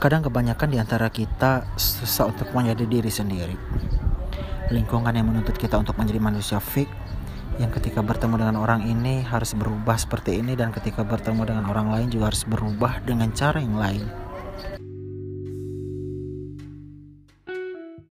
Kadang kebanyakan di antara kita susah untuk menjadi diri sendiri. Lingkungan yang menuntut kita untuk menjadi manusia fake yang ketika bertemu dengan orang ini harus berubah seperti ini dan ketika bertemu dengan orang lain juga harus berubah dengan cara yang lain.